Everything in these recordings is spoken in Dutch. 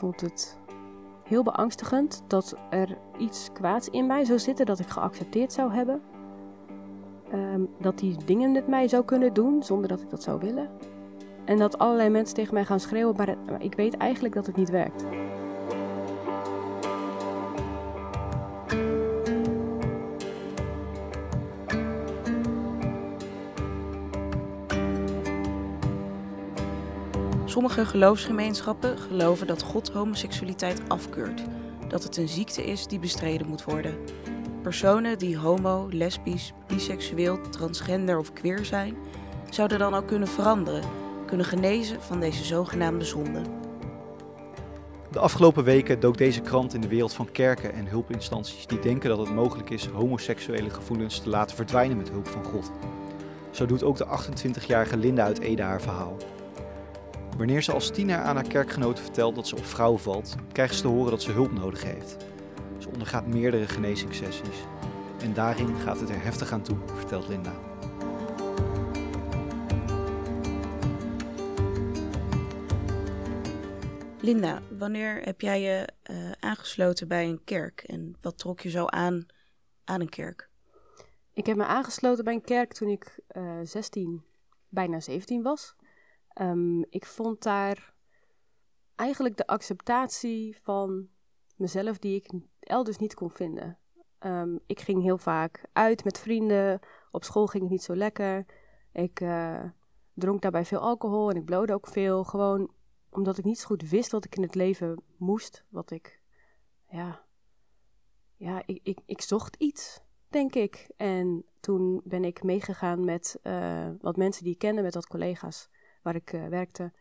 vond het heel beangstigend dat er iets kwaads in mij zou zitten dat ik geaccepteerd zou hebben. Ehm, dat die dingen met mij zou kunnen doen zonder dat ik dat zou willen. En dat allerlei mensen tegen mij gaan schreeuwen, maar, ik weet eigenlijk dat het niet werkt. Sommige geloofsgemeenschappen geloven dat God homoseksualiteit afkeurt. Dat het een ziekte is die bestreden moet worden. Personen die homo, lesbisch, biseksueel, transgender of queer zijn, zouden dan ook kunnen veranderen, kunnen genezen van deze zogenaamde zonde. De afgelopen weken dook deze krant in de wereld van kerken en hulpinstanties die denken dat het mogelijk is homoseksuele gevoelens te laten verdwijnen met hulp van God. Zo doet ook de 28-jarige Linda uit Ede haar verhaal. Wanneer ze als tiener aan haar kerkgenoten vertelt dat ze op vrouwen valt, krijgt ze te horen dat ze hulp nodig heeft. Ze ondergaat meerdere genezingssessies. En daarin gaat het er heftig aan toe, vertelt Linda. Linda, wanneer heb jij je eh, aangesloten bij een kerk en wat trok je zo aan aan een kerk? Ik heb me aangesloten bij een kerk toen ik eh 16, bijna 17 was. Ehm, ik vond daar eigenlijk de acceptatie van mezelf die ik elders niet kon vinden. Ehm, ik ging heel vaak uit met vrienden. Op school ging het niet zo lekker. Ik eh, dronk daarbij veel alcohol en ik blode ook veel. Gewoon omdat ik niet zo goed wist wat ik in het leven moest. Wat ik, ja, ja ik, ik, ik zocht iets denk ik. En toen ben ik meegegaan met eh, wat mensen die ik kende, met wat collega's waar ik eh, werkte,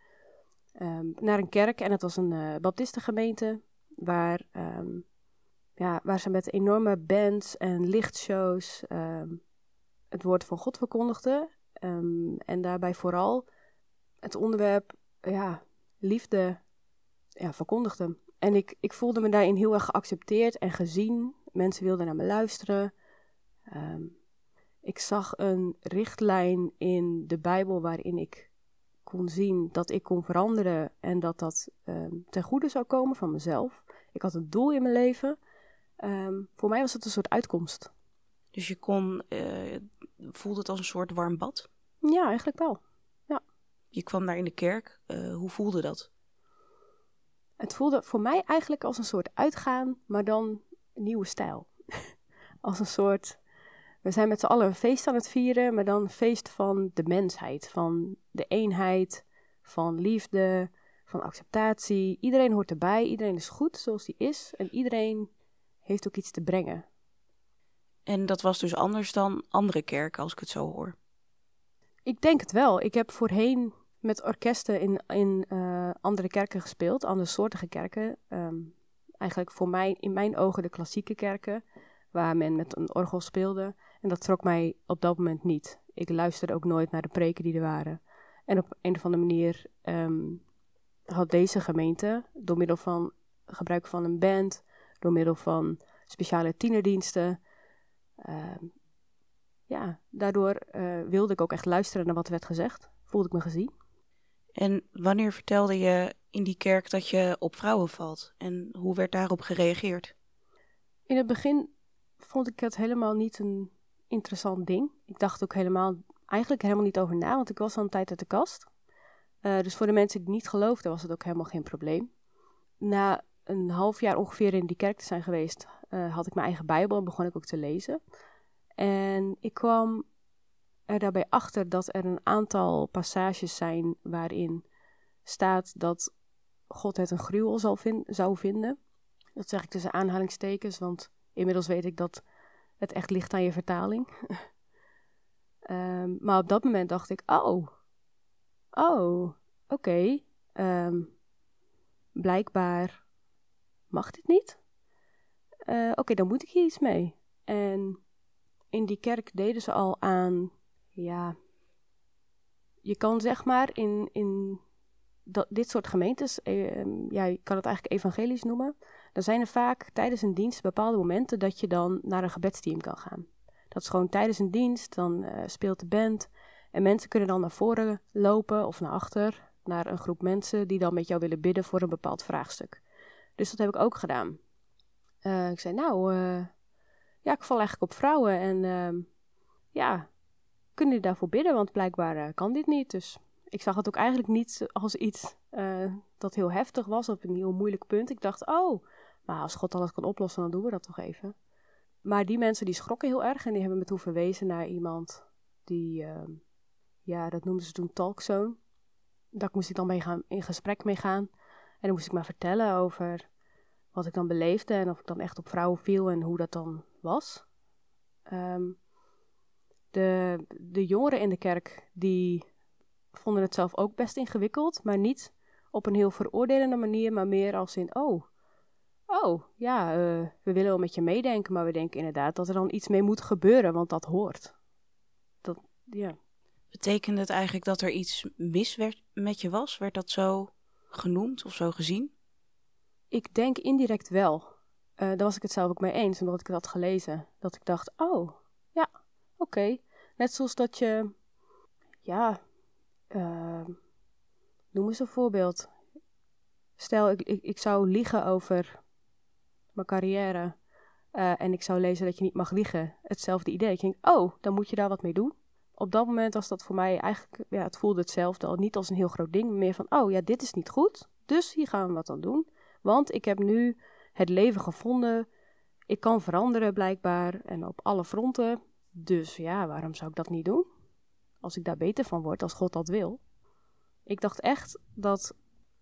ehm, naar een kerk. En het was een eh baptistengemeente waar, ehm, ja, waar ze met enorme bands en lichtshows ehm, het woord van God verkondigden. En daarbij vooral het onderwerp ja, liefde ja, verkondigden. En ik, ik voelde me daarin heel erg geaccepteerd en gezien. Mensen wilden naar me luisteren. Ik zag een richtlijn in de Bijbel waarin ik kon zien dat ik kon veranderen en dat dat ehm, ten goede zou komen van mezelf. Ik had een doel in mijn leven. Ehm, voor mij was het een soort uitkomst. Dus je kon, eh, voelde het als een soort warm bad? Ja, eigenlijk wel. Je kwam daar in de kerk. eh, hoe voelde dat? Het voelde voor mij eigenlijk als een soort uitgaan, maar dan een nieuwe stijl. als een soort. We zijn met z'n allen een feest aan het vieren, maar dan een feest van de mensheid, van de eenheid, van liefde, van acceptatie. Iedereen hoort erbij, iedereen is goed zoals hij is en iedereen heeft ook iets te brengen. En dat was dus anders dan andere kerken, als ik het zo hoor. Ik denk het wel. Ik heb voorheen met orkesten in, in eh, andere kerken gespeeld, andere soortige kerken. Ehm, eigenlijk voor mij, in mijn ogen, de klassieke kerken, waar men met een orgel speelde. En dat trok mij op dat moment niet. Ik luisterde ook nooit naar de preken die er waren. En op een of andere manier ehm, had deze gemeente, door middel van gebruik van een band, door middel van speciale tienerdiensten, ehm, ja, daardoor eh, wilde ik ook echt luisteren naar wat er werd gezegd. Voelde ik me gezien. En wanneer vertelde je in die kerk dat je op vrouwen valt? En hoe werd daarop gereageerd? In het begin vond ik het helemaal niet een interessant ding. Ik dacht ook helemaal, eigenlijk helemaal niet over na, want ik was al een tijd uit de kast. Eh, dus voor de mensen die niet geloofden was het ook helemaal geen probleem. Na een half jaar ongeveer in die kerk te zijn geweest, eh, had ik mijn eigen Bijbel en begon ik ook te lezen. En ik kwam er daarbij achter dat er een aantal passages zijn waarin staat dat God het een gruwel zal zou vinden. Dat zeg ik tussen aanhalingstekens, want inmiddels weet ik dat het echt ligt aan je vertaling. Ehm, maar op dat moment dacht ik, oh, oh, oké, ehm, blijkbaar mag dit niet. Eh, oké, dan moet ik hier iets mee. En in die kerk deden ze al aan, ja, je kan zeg maar in, in dat, dit soort gemeentes, eh, ja, je kan het eigenlijk evangelisch noemen. Dan zijn er vaak tijdens een dienst bepaalde momenten dat je dan naar een gebedsteam kan gaan. Dat is gewoon tijdens een dienst, dan eh, speelt de band. En mensen kunnen dan naar voren lopen of naar achter, naar een groep mensen die dan met jou willen bidden voor een bepaald vraagstuk. Dus dat heb ik ook gedaan. Eh, ik zei, nou, eh, ja, ik val eigenlijk op vrouwen. En ehm, ja, kunnen jullie daarvoor bidden? Want blijkbaar kan dit niet. Dus ik zag het ook eigenlijk niet als iets dat heel heftig was. Of een heel moeilijk punt. Ik dacht, oh, maar als God alles kan oplossen, dan doen we dat toch even. Maar die mensen die schrokken heel erg. En die hebben me toen verwezen naar iemand die, ehm, ja, dat noemden ze toen talkzone. Daar moest ik dan mee gaan, in gesprek mee gaan. En dan moest ik maar vertellen over wat ik dan beleefde en of ik dan echt op vrouwen viel en hoe dat dan was. Ehm, de, de jongeren in de kerk die vonden het zelf ook best ingewikkeld, maar niet op een heel veroordelende manier, maar meer als in, oh, oh, ja, uh, we willen wel met je meedenken, maar we denken inderdaad dat er dan iets mee moet gebeuren, want dat hoort. Dat, ja. Betekende het eigenlijk dat er iets mis werd met je was? Werd dat zo genoemd of zo gezien? Ik denk indirect wel. Uh, daar was ik het zelf ook mee eens, omdat ik het had gelezen. Dat ik dacht, oh, ja, oké. Net zoals dat je, ja, uh, noem eens een voorbeeld. Stel, ik, ik, ik zou liegen over mijn carrière uh, en ik zou lezen dat je niet mag liegen. Hetzelfde idee. Ik denk, oh, dan moet je daar wat mee doen. Op dat moment was dat voor mij eigenlijk, ja, het voelde hetzelfde. Al niet als een heel groot ding, meer van, oh ja, dit is niet goed. Dus hier gaan we wat aan doen. Want ik heb nu het leven gevonden. Ik kan veranderen blijkbaar en op alle fronten. Dus ja, waarom zou ik dat niet doen? Als ik daar beter van word, als God dat wil. Ik dacht echt dat,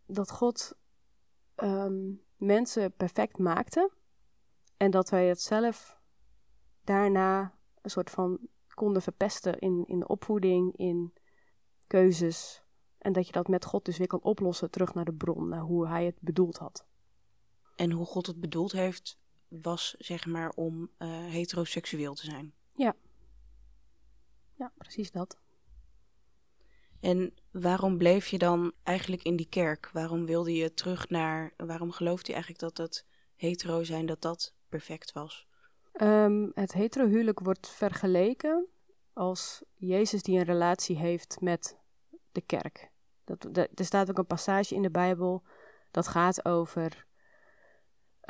dat God ehm, mensen perfect maakte. En dat wij het zelf daarna een soort van konden verpesten in, in de opvoeding, in keuzes. En dat je dat met God dus weer kan oplossen terug naar de bron, naar hoe hij het bedoeld had. En hoe God het bedoeld heeft, was zeg maar om uh, heteroseksueel te zijn. Ja. Ja, precies dat. En waarom bleef je dan eigenlijk in die kerk? Waarom wilde je terug naar. Waarom geloofde je eigenlijk dat het hetero zijn, dat dat perfect was? Um, het heterohuwelijk wordt vergeleken als Jezus die een relatie heeft met de kerk. Dat, er staat ook een passage in de Bijbel dat gaat over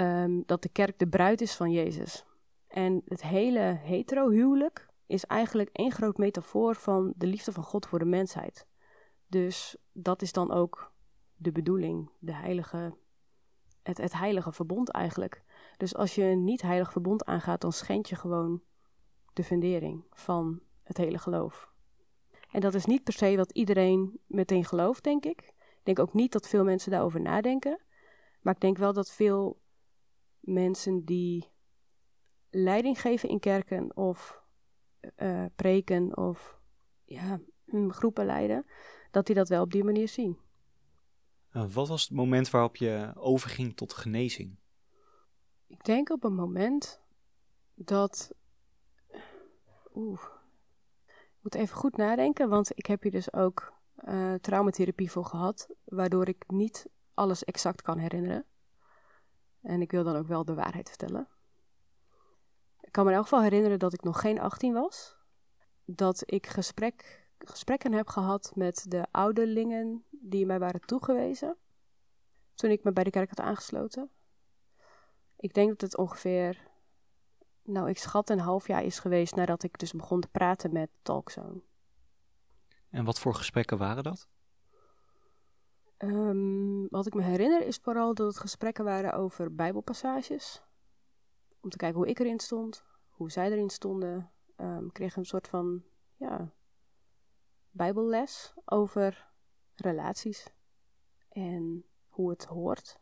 um, dat de kerk de bruid is van Jezus. En het hele hetero-huwelijk is eigenlijk één groot metafoor van de liefde van God voor de mensheid. Dus dat is dan ook de bedoeling, de heilige, het, het heilige verbond eigenlijk. Dus als je een niet heilig verbond aangaat, dan schend je gewoon de fundering van het hele geloof. En dat is niet per se wat iedereen meteen gelooft, denk ik. Ik denk ook niet dat veel mensen daarover nadenken. Maar ik denk wel dat veel mensen die leiding geven in kerken of uh, preken of ja, groepen leiden, dat die dat wel op die manier zien. Wat was het moment waarop je overging tot genezing? Ik denk op een moment dat. Oeh. Ik moet even goed nadenken, want ik heb hier dus ook uh, traumatherapie voor gehad, waardoor ik niet alles exact kan herinneren. En ik wil dan ook wel de waarheid vertellen. Ik kan me in elk geval herinneren dat ik nog geen 18 was. Dat ik gesprek, gesprekken heb gehad met de ouderlingen die mij waren toegewezen. Toen ik me bij de kerk had aangesloten. Ik denk dat het ongeveer, nou ik schat een half jaar is geweest nadat ik dus begon te praten met Talkzone. En wat voor gesprekken waren dat? Um, wat ik me herinner is vooral dat het gesprekken waren over bijbelpassages. Om te kijken hoe ik erin stond, hoe zij erin stonden. Um, kreeg een soort van, ja, bijbelles over relaties. En hoe het hoort.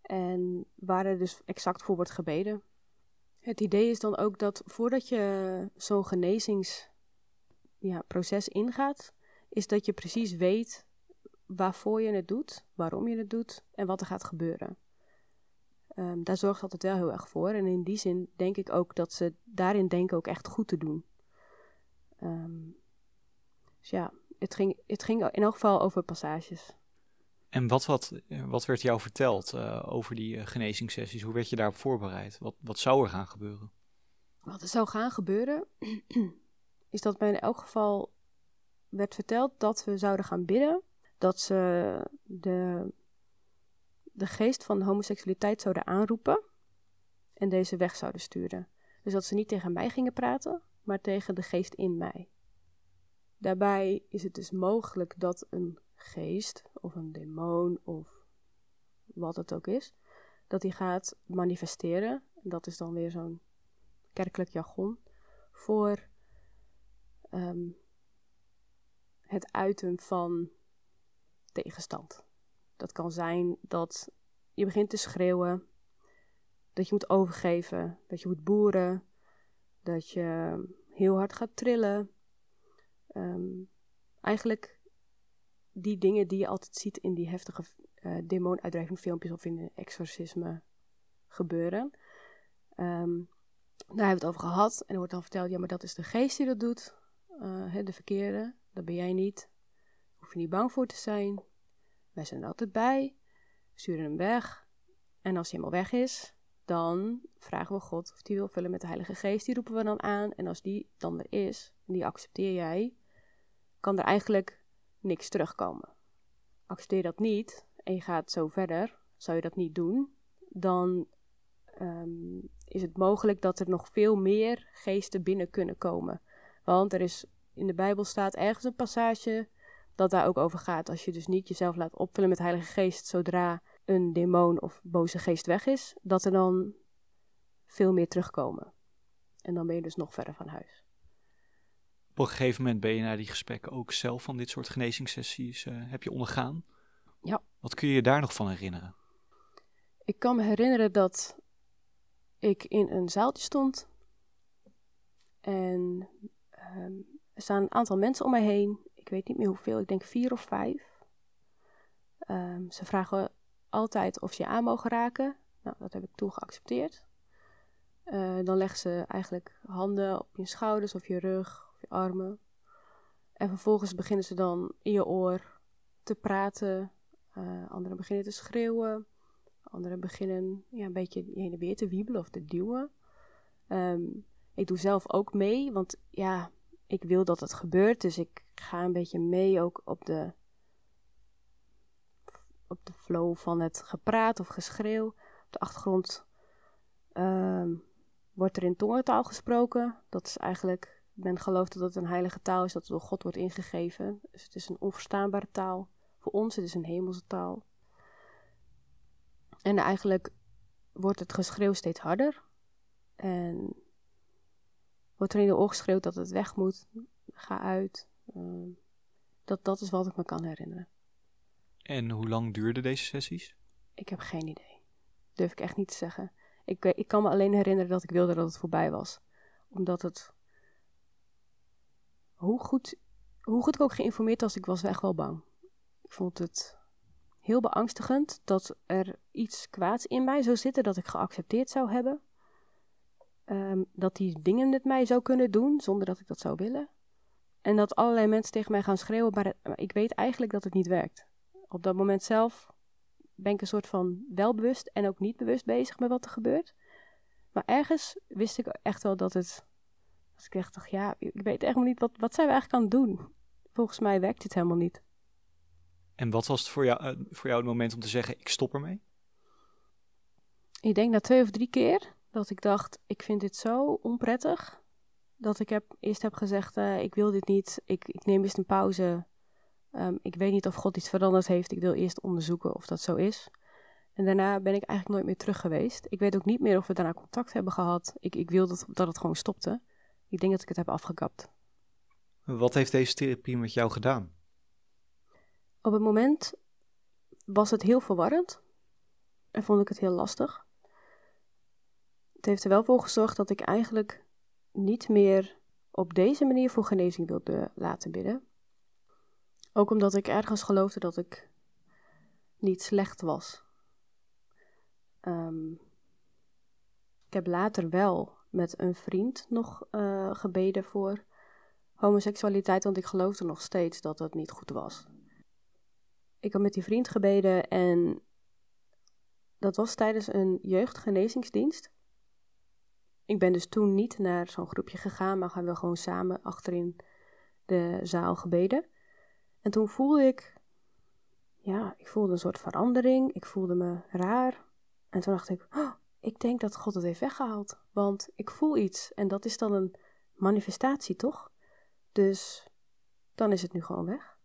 En waar er dus exact voor wordt gebeden. Het idee is dan ook dat voordat je zo'n genezingsproces ja, ingaat, is dat je precies weet waarvoor je het doet, waarom je het doet en wat er gaat gebeuren. Um, daar zorgt altijd wel heel erg voor. En in die zin denk ik ook dat ze daarin denken ook echt goed te doen. Um, dus ja, het ging, het ging in elk geval over passages. En wat, wat, wat werd jou verteld uh, over die uh, genezingssessies? Hoe werd je daarop voorbereid? Wat, wat zou er gaan gebeuren? Wat er zou gaan gebeuren, is dat mij in elk geval werd verteld dat we zouden gaan bidden dat ze de, de geest van homoseksualiteit zouden aanroepen en deze weg zouden sturen. Dus dat ze niet tegen mij gingen praten, maar tegen de geest in mij. Daarbij is het dus mogelijk dat een geest of een demon of wat het ook is, dat die gaat manifesteren. Dat is dan weer zo'n kerkelijk jargon voor ehm, het uiten van tegenstand. Dat kan zijn dat je begint te schreeuwen, dat je moet overgeven, dat je moet boeren, dat je heel hard gaat trillen. Ehm, eigenlijk die dingen die je altijd ziet in die heftige uh, demoonuitdrijving filmpjes of in de exorcisme gebeuren. Um, daar hebben we het over gehad en er wordt dan verteld, ja maar dat is de geest die dat doet, uh, de verkeerde, dat ben jij niet. Hoef je niet bang voor te zijn. Wij zijn er altijd bij, sturen hem weg. En als hij helemaal weg is, dan vragen we God of hij wil vullen met de Heilige Geest. Die roepen we dan aan. En als die dan er is, en die accepteer jij, kan er eigenlijk niks terugkomen. Accepteer dat niet en je gaat zo verder, zou je dat niet doen, dan um, is het mogelijk dat er nog veel meer geesten binnen kunnen komen. Want er is in de Bijbel staat ergens een passage dat daar ook over gaat. Als je dus niet jezelf laat opvullen met Heilige Geest zodra een demon of boze geest weg is, dat er dan veel meer terugkomen. En dan ben je dus nog verder van huis. Op een gegeven moment ben je na die gesprekken ook zelf van dit soort genezingssessies uh, heb je ondergaan. Ja. Wat kun je je daar nog van herinneren? Ik kan me herinneren dat ik in een zaaltje stond. En um, er staan een aantal mensen om mij heen. Ik weet niet meer hoeveel, ik denk vier of vijf. Um, ze vragen altijd of ze je aan mogen raken. Nou, dat heb ik toen geaccepteerd. Uh, dan leggen ze eigenlijk handen op je schouders of je rug of je armen. En vervolgens beginnen ze dan in je oor te praten. Uh, anderen beginnen te schreeuwen. Anderen beginnen ja, een beetje heen en weer te wiebelen of te duwen. Um, ik doe zelf ook mee, want ja, ik wil dat het gebeurt. Dus ik ga een beetje mee ook op de, op de flow van het gepraat of geschreeuw. Op de achtergrond um, wordt er in tongentaal gesproken. Dat is eigenlijk, men gelooft dat het een heilige taal is, dat het door God wordt ingegeven. Dus het is een onverstaanbare taal. Voor ons het is een hemelse taal. En eigenlijk wordt het geschreeuw steeds harder. En wordt er in de oor geschreeuwd dat het weg moet. Ga uit. Uh, dat, dat is wat ik me kan herinneren. En hoe lang duurden deze sessies? Ik heb geen idee. Durf ik echt niet te zeggen. Ik, ik kan me alleen herinneren dat ik wilde dat het voorbij was. Omdat het. Hoe goed, hoe goed ik ook geïnformeerd was, ik was echt wel bang. Ik vond het heel beangstigend dat er iets kwaads in mij zou zitten dat ik geaccepteerd zou hebben. Um, dat die dingen met mij zou kunnen doen zonder dat ik dat zou willen. En dat allerlei mensen tegen mij gaan schreeuwen, maar, maar ik weet eigenlijk dat het niet werkt. Op dat moment zelf ben ik een soort van welbewust en ook niet bewust bezig met wat er gebeurt. Maar ergens wist ik echt wel dat het. Als ik echt dacht, ja, ik weet echt niet, wat, wat zijn we eigenlijk aan het doen? Volgens mij werkt dit helemaal niet. En wat was het voor jou, uh, voor jou het moment om te zeggen, ik stop ermee? Ik denk na twee of drie keer dat ik dacht, ik vind dit zo onprettig. Dat ik heb, eerst heb gezegd, uh, ik wil dit niet, ik, ik neem eerst een pauze. Um, ik weet niet of God iets veranderd heeft, ik wil eerst onderzoeken of dat zo is. En daarna ben ik eigenlijk nooit meer terug geweest. Ik weet ook niet meer of we daarna contact hebben gehad. Ik, ik wil dat, dat het gewoon stopte. Ik denk dat ik het heb afgekapt. Wat heeft deze therapie met jou gedaan? Op het moment was het heel verwarrend en vond ik het heel lastig. Het heeft er wel voor gezorgd dat ik eigenlijk niet meer op deze manier voor genezing wilde laten bidden. Ook omdat ik ergens geloofde dat ik niet slecht was. Um, ik heb later wel met een vriend nog uh, gebeden voor homoseksualiteit, want ik geloofde nog steeds dat het niet goed was. Ik had met die vriend gebeden en dat was tijdens een jeugdgenezingsdienst. Ik ben dus toen niet naar zo'n groepje gegaan, maar gaan we gewoon samen achterin de zaal gebeden. En toen voelde ik ja, ik voelde een soort verandering. Ik voelde me raar. En toen dacht ik, oh, ik denk dat God het heeft weggehaald. Want ik voel iets en dat is dan een manifestatie, toch? Dus dan is het nu gewoon weg.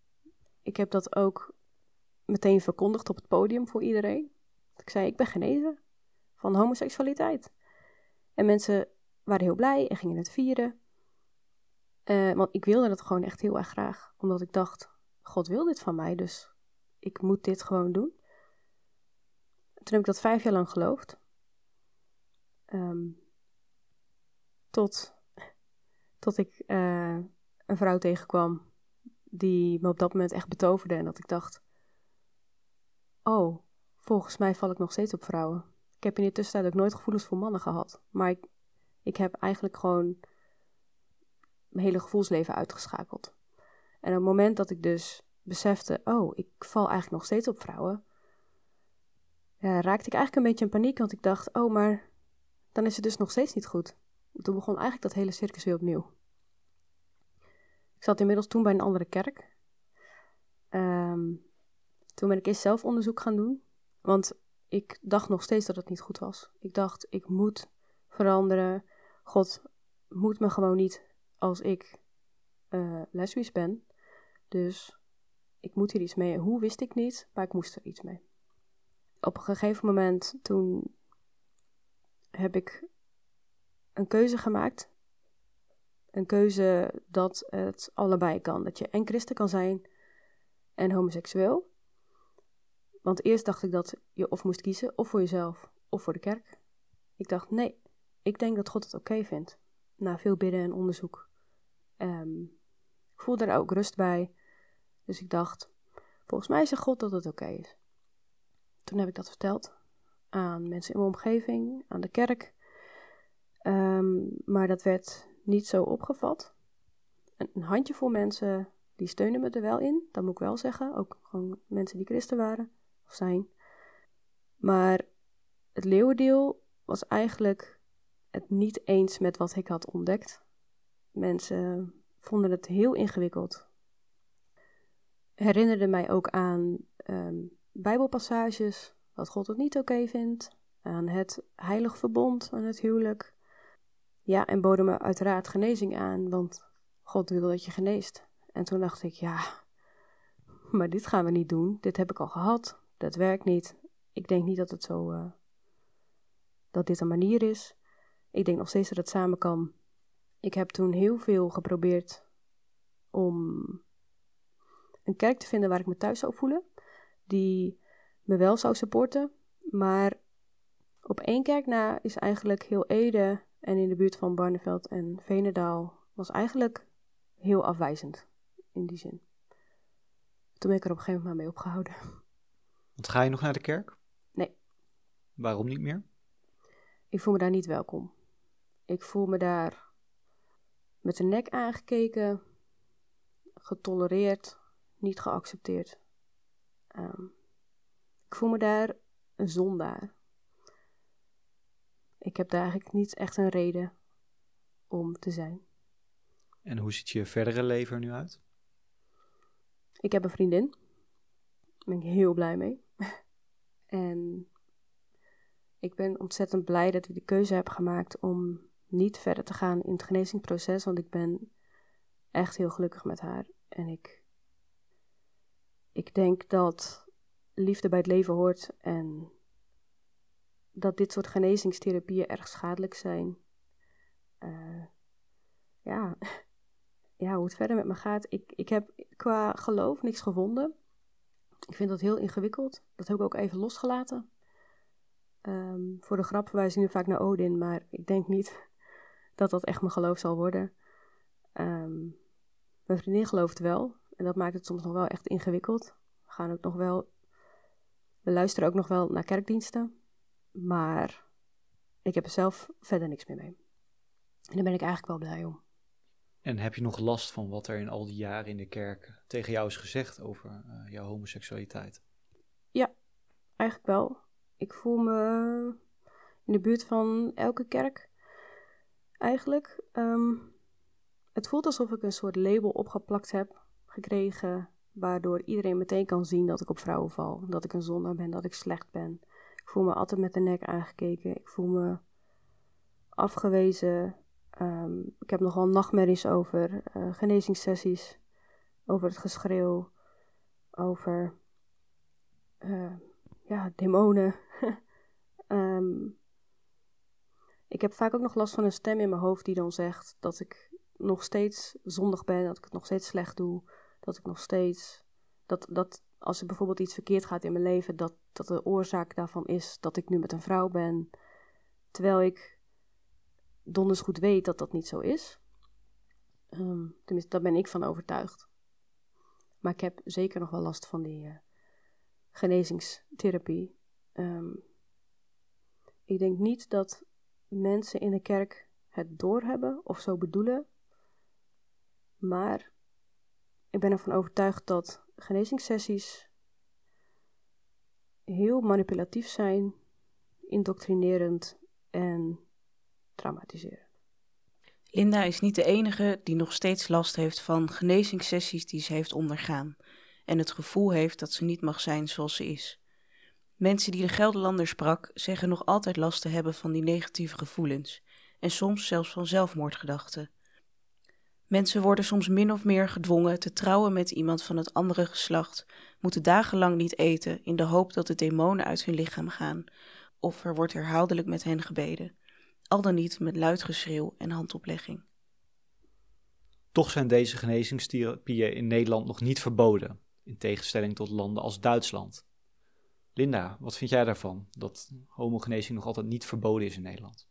Ik heb dat ook meteen verkondigd op het podium voor iedereen. Ik zei, ik ben genezen van homoseksualiteit. En mensen waren heel blij en gingen het vieren. Uh, want ik wilde het gewoon echt heel erg graag. Omdat ik dacht, God wil dit van mij, dus ik moet dit gewoon doen. Toen heb ik dat vijf jaar lang geloofd. Um, tot, tot ik uh, een vrouw tegenkwam die me op dat moment echt betoverde. En dat ik dacht, oh, volgens mij val ik nog steeds op vrouwen. Ik heb in de tussentijd ook nooit gevoelens voor mannen gehad. Maar ik, ik heb eigenlijk gewoon mijn hele gevoelsleven uitgeschakeld. En op het moment dat ik dus besefte, oh, ik val eigenlijk nog steeds op vrouwen, ja, raakte ik eigenlijk een beetje in paniek, want ik dacht, oh, maar dan is het dus nog steeds niet goed. Toen begon eigenlijk dat hele circus weer opnieuw. Ik zat inmiddels toen bij een andere kerk. Um, toen ben ik eerst zelf onderzoek gaan doen, want ik dacht nog steeds dat het niet goed was. Ik dacht, ik moet veranderen. God moet me gewoon niet als ik uh, lesbisch ben. Dus ik moet hier iets mee. Hoe wist ik niet, maar ik moest er iets mee. Op een gegeven moment toen heb ik een keuze gemaakt. Een keuze dat het allebei kan. Dat je en christen kan zijn en homoseksueel. Want eerst dacht ik dat je of moest kiezen, of voor jezelf, of voor de kerk. Ik dacht, nee, ik denk dat God het oké vindt. Na veel bidden en onderzoek. Um, ik voelde er ook rust bij. Dus ik dacht, volgens mij zegt God dat het oké is. Toen heb ik dat verteld aan mensen in mijn omgeving, aan de kerk. Um, maar dat werd niet zo opgevat. Een, een handjevol mensen die steunen me er wel in, dat moet ik wel zeggen. Ook gewoon mensen die christen waren of zijn. Maar het leeuwendeel was eigenlijk het niet eens met wat ik had ontdekt. Mensen vonden het heel ingewikkeld. Herinnerde mij ook aan um, Bijbelpassages, wat God het niet oké vindt, aan het heilig verbond, aan het huwelijk. Ja, en boden me uiteraard genezing aan, want God wil dat je geneest. En toen dacht ik, ja, maar dit gaan we niet doen. Dit heb ik al gehad. Dat werkt niet. Ik denk niet dat het zo, uh, dat dit een manier is. Ik denk nog steeds dat het samen kan. Ik heb toen heel veel geprobeerd om een kerk te vinden waar ik me thuis zou voelen. Die me wel zou supporten. Maar op één kerk na is eigenlijk heel Ede en in de buurt van Barneveld en Venendaal was eigenlijk heel afwijzend in die zin. Toen ben ik er op een gegeven moment mee opgehouden. Want ga je nog naar de kerk? Nee. Waarom niet meer? Ik voel me daar niet welkom. Ik voel me daar met de nek aangekeken, getolereerd, niet geaccepteerd. Um, ik voel me daar een zondaar. Ik heb daar eigenlijk niet echt een reden om te zijn. En hoe ziet je verdere leven er nu uit? Ik heb een vriendin. Daar ben ik heel blij mee. En ik ben ontzettend blij dat ik de keuze heb gemaakt om niet verder te gaan in het genezingsproces, want ik ben echt heel gelukkig met haar. En ik, ik denk dat liefde bij het leven hoort en dat dit soort genezingstherapieën erg schadelijk zijn. Uh, ja. ja, hoe het verder met me gaat. Ik, ik heb qua geloof niks gevonden. Ik vind dat heel ingewikkeld. Dat heb ik ook even losgelaten. Um, voor de grap verwijs ik nu vaak naar Odin, maar ik denk niet dat dat echt mijn geloof zal worden. Um, mijn vriendin gelooft wel. En dat maakt het soms nog wel echt ingewikkeld. We gaan ook nog wel. We luisteren ook nog wel naar kerkdiensten. Maar ik heb er zelf verder niks meer mee. En daar ben ik eigenlijk wel blij om. En heb je nog last van wat er in al die jaren in de kerk tegen jou is gezegd over uh, jouw homoseksualiteit? Ja, eigenlijk wel. Ik voel me in de buurt van elke kerk eigenlijk. Um, het voelt alsof ik een soort label opgeplakt heb gekregen waardoor iedereen meteen kan zien dat ik op vrouwen val, dat ik een zondaar ben, dat ik slecht ben. Ik voel me altijd met de nek aangekeken. Ik voel me afgewezen. Ehm, ik heb nogal nachtmerries over uh, genezingssessies, over het geschreeuw, over uh, ja, demonen. um, ik heb vaak ook nog last van een stem in mijn hoofd die dan zegt dat ik nog steeds zondig ben, dat ik het nog steeds slecht doe, dat ik nog steeds. Dat, dat als er bijvoorbeeld iets verkeerd gaat in mijn leven, dat, dat de oorzaak daarvan is dat ik nu met een vrouw ben. Terwijl ik donders goed weet dat dat niet zo is. Um, tenminste, daar ben ik van overtuigd. Maar ik heb zeker nog wel last van die uh, genezingstherapie. Um, ik denk niet dat mensen in de kerk het doorhebben of zo bedoelen. Maar ik ben ervan overtuigd dat genezingssessies heel manipulatief zijn, indoctrinerend en traumatiserend. Linda is niet de enige die nog steeds last heeft van genezingssessies die ze heeft ondergaan en het gevoel heeft dat ze niet mag zijn zoals ze is. Mensen die de Gelderlander sprak zeggen nog altijd last te hebben van die negatieve gevoelens en soms zelfs van zelfmoordgedachten. Mensen worden soms min of meer gedwongen te trouwen met iemand van het andere geslacht, moeten dagenlang niet eten in de hoop dat de demonen uit hun lichaam gaan, of er wordt herhaaldelijk met hen gebeden, al dan niet met luid geschreeuw en handoplegging. Toch zijn deze genezingstherapieën in Nederland nog niet verboden, in tegenstelling tot landen als Duitsland. Linda, wat vind jij daarvan, dat homogenezing nog altijd niet verboden is in Nederland?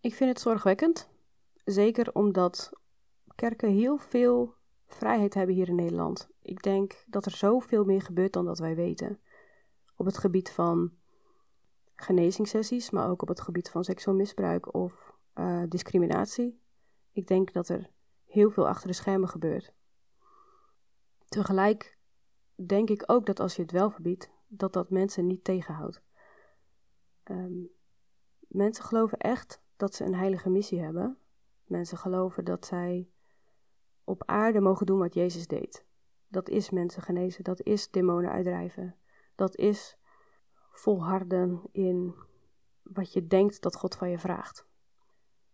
Ik vind het zorgwekkend. Zeker omdat kerken heel veel vrijheid hebben hier in Nederland. Ik denk dat er zoveel meer gebeurt dan dat wij weten. Op het gebied van genezingssessies, maar ook op het gebied van seksueel misbruik of uh, discriminatie. Ik denk dat er heel veel achter de schermen gebeurt. Tegelijk denk ik ook dat als je het wel verbiedt, dat dat mensen niet tegenhoudt. Um, mensen geloven echt dat ze een heilige missie hebben. Mensen geloven dat zij op aarde mogen doen wat Jezus deed. Dat is mensen genezen, dat is demonen uitdrijven. Dat is volharden in wat je denkt dat God van je vraagt.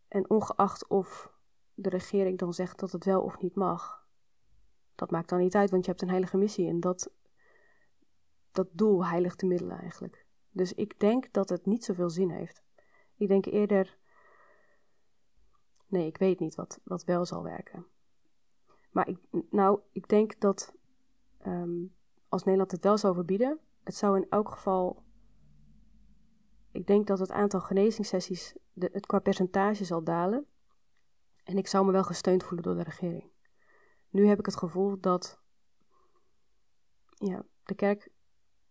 En ongeacht of de regering dan zegt dat het wel of niet mag, dat maakt dan niet uit, want je hebt een heilige missie en dat, dat doel heiligt de middelen eigenlijk. Dus ik denk dat het niet zoveel zin heeft. Ik denk eerder Nee, ik weet niet wat, wat wel zal werken. Maar ik, nou, ik denk dat um, als Nederland het wel zou verbieden, het zou in elk geval. Ik denk dat het aantal genezingssessies de, het qua percentage zal dalen. En ik zou me wel gesteund voelen door de regering. Nu heb ik het gevoel dat ja, de kerk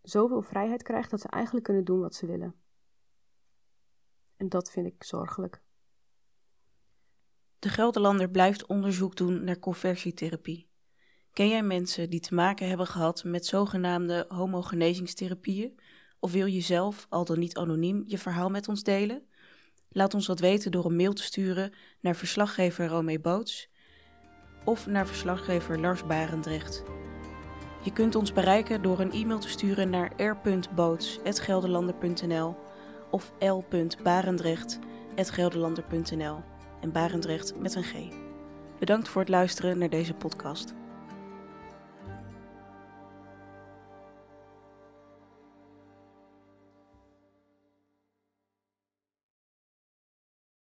zoveel vrijheid krijgt dat ze eigenlijk kunnen doen wat ze willen. En dat vind ik zorgelijk. De Gelderlander blijft onderzoek doen naar conversietherapie. Ken jij mensen die te maken hebben gehad met zogenaamde homogenezingstherapieën? Of wil je zelf, al dan niet anoniem, je verhaal met ons delen? Laat ons dat weten door een mail te sturen naar verslaggever Romee Boots of naar verslaggever Lars Barendrecht. Je kunt ons bereiken door een e-mail te sturen naar r.boots.gelderlander.nl of l.barendrecht.gelderlander.nl en Barendrecht met een G. Bedankt voor het luisteren naar deze podcast.